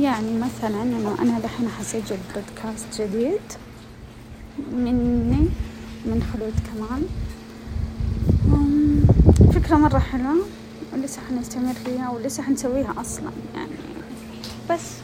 يعني مثلا إنه أنا دحين حسجل بودكاست جديد مني من خلود كمان. فكرة مرة حلوة ولسه حنستمر فيها ولسه حنسويها أصلا يعني. بس.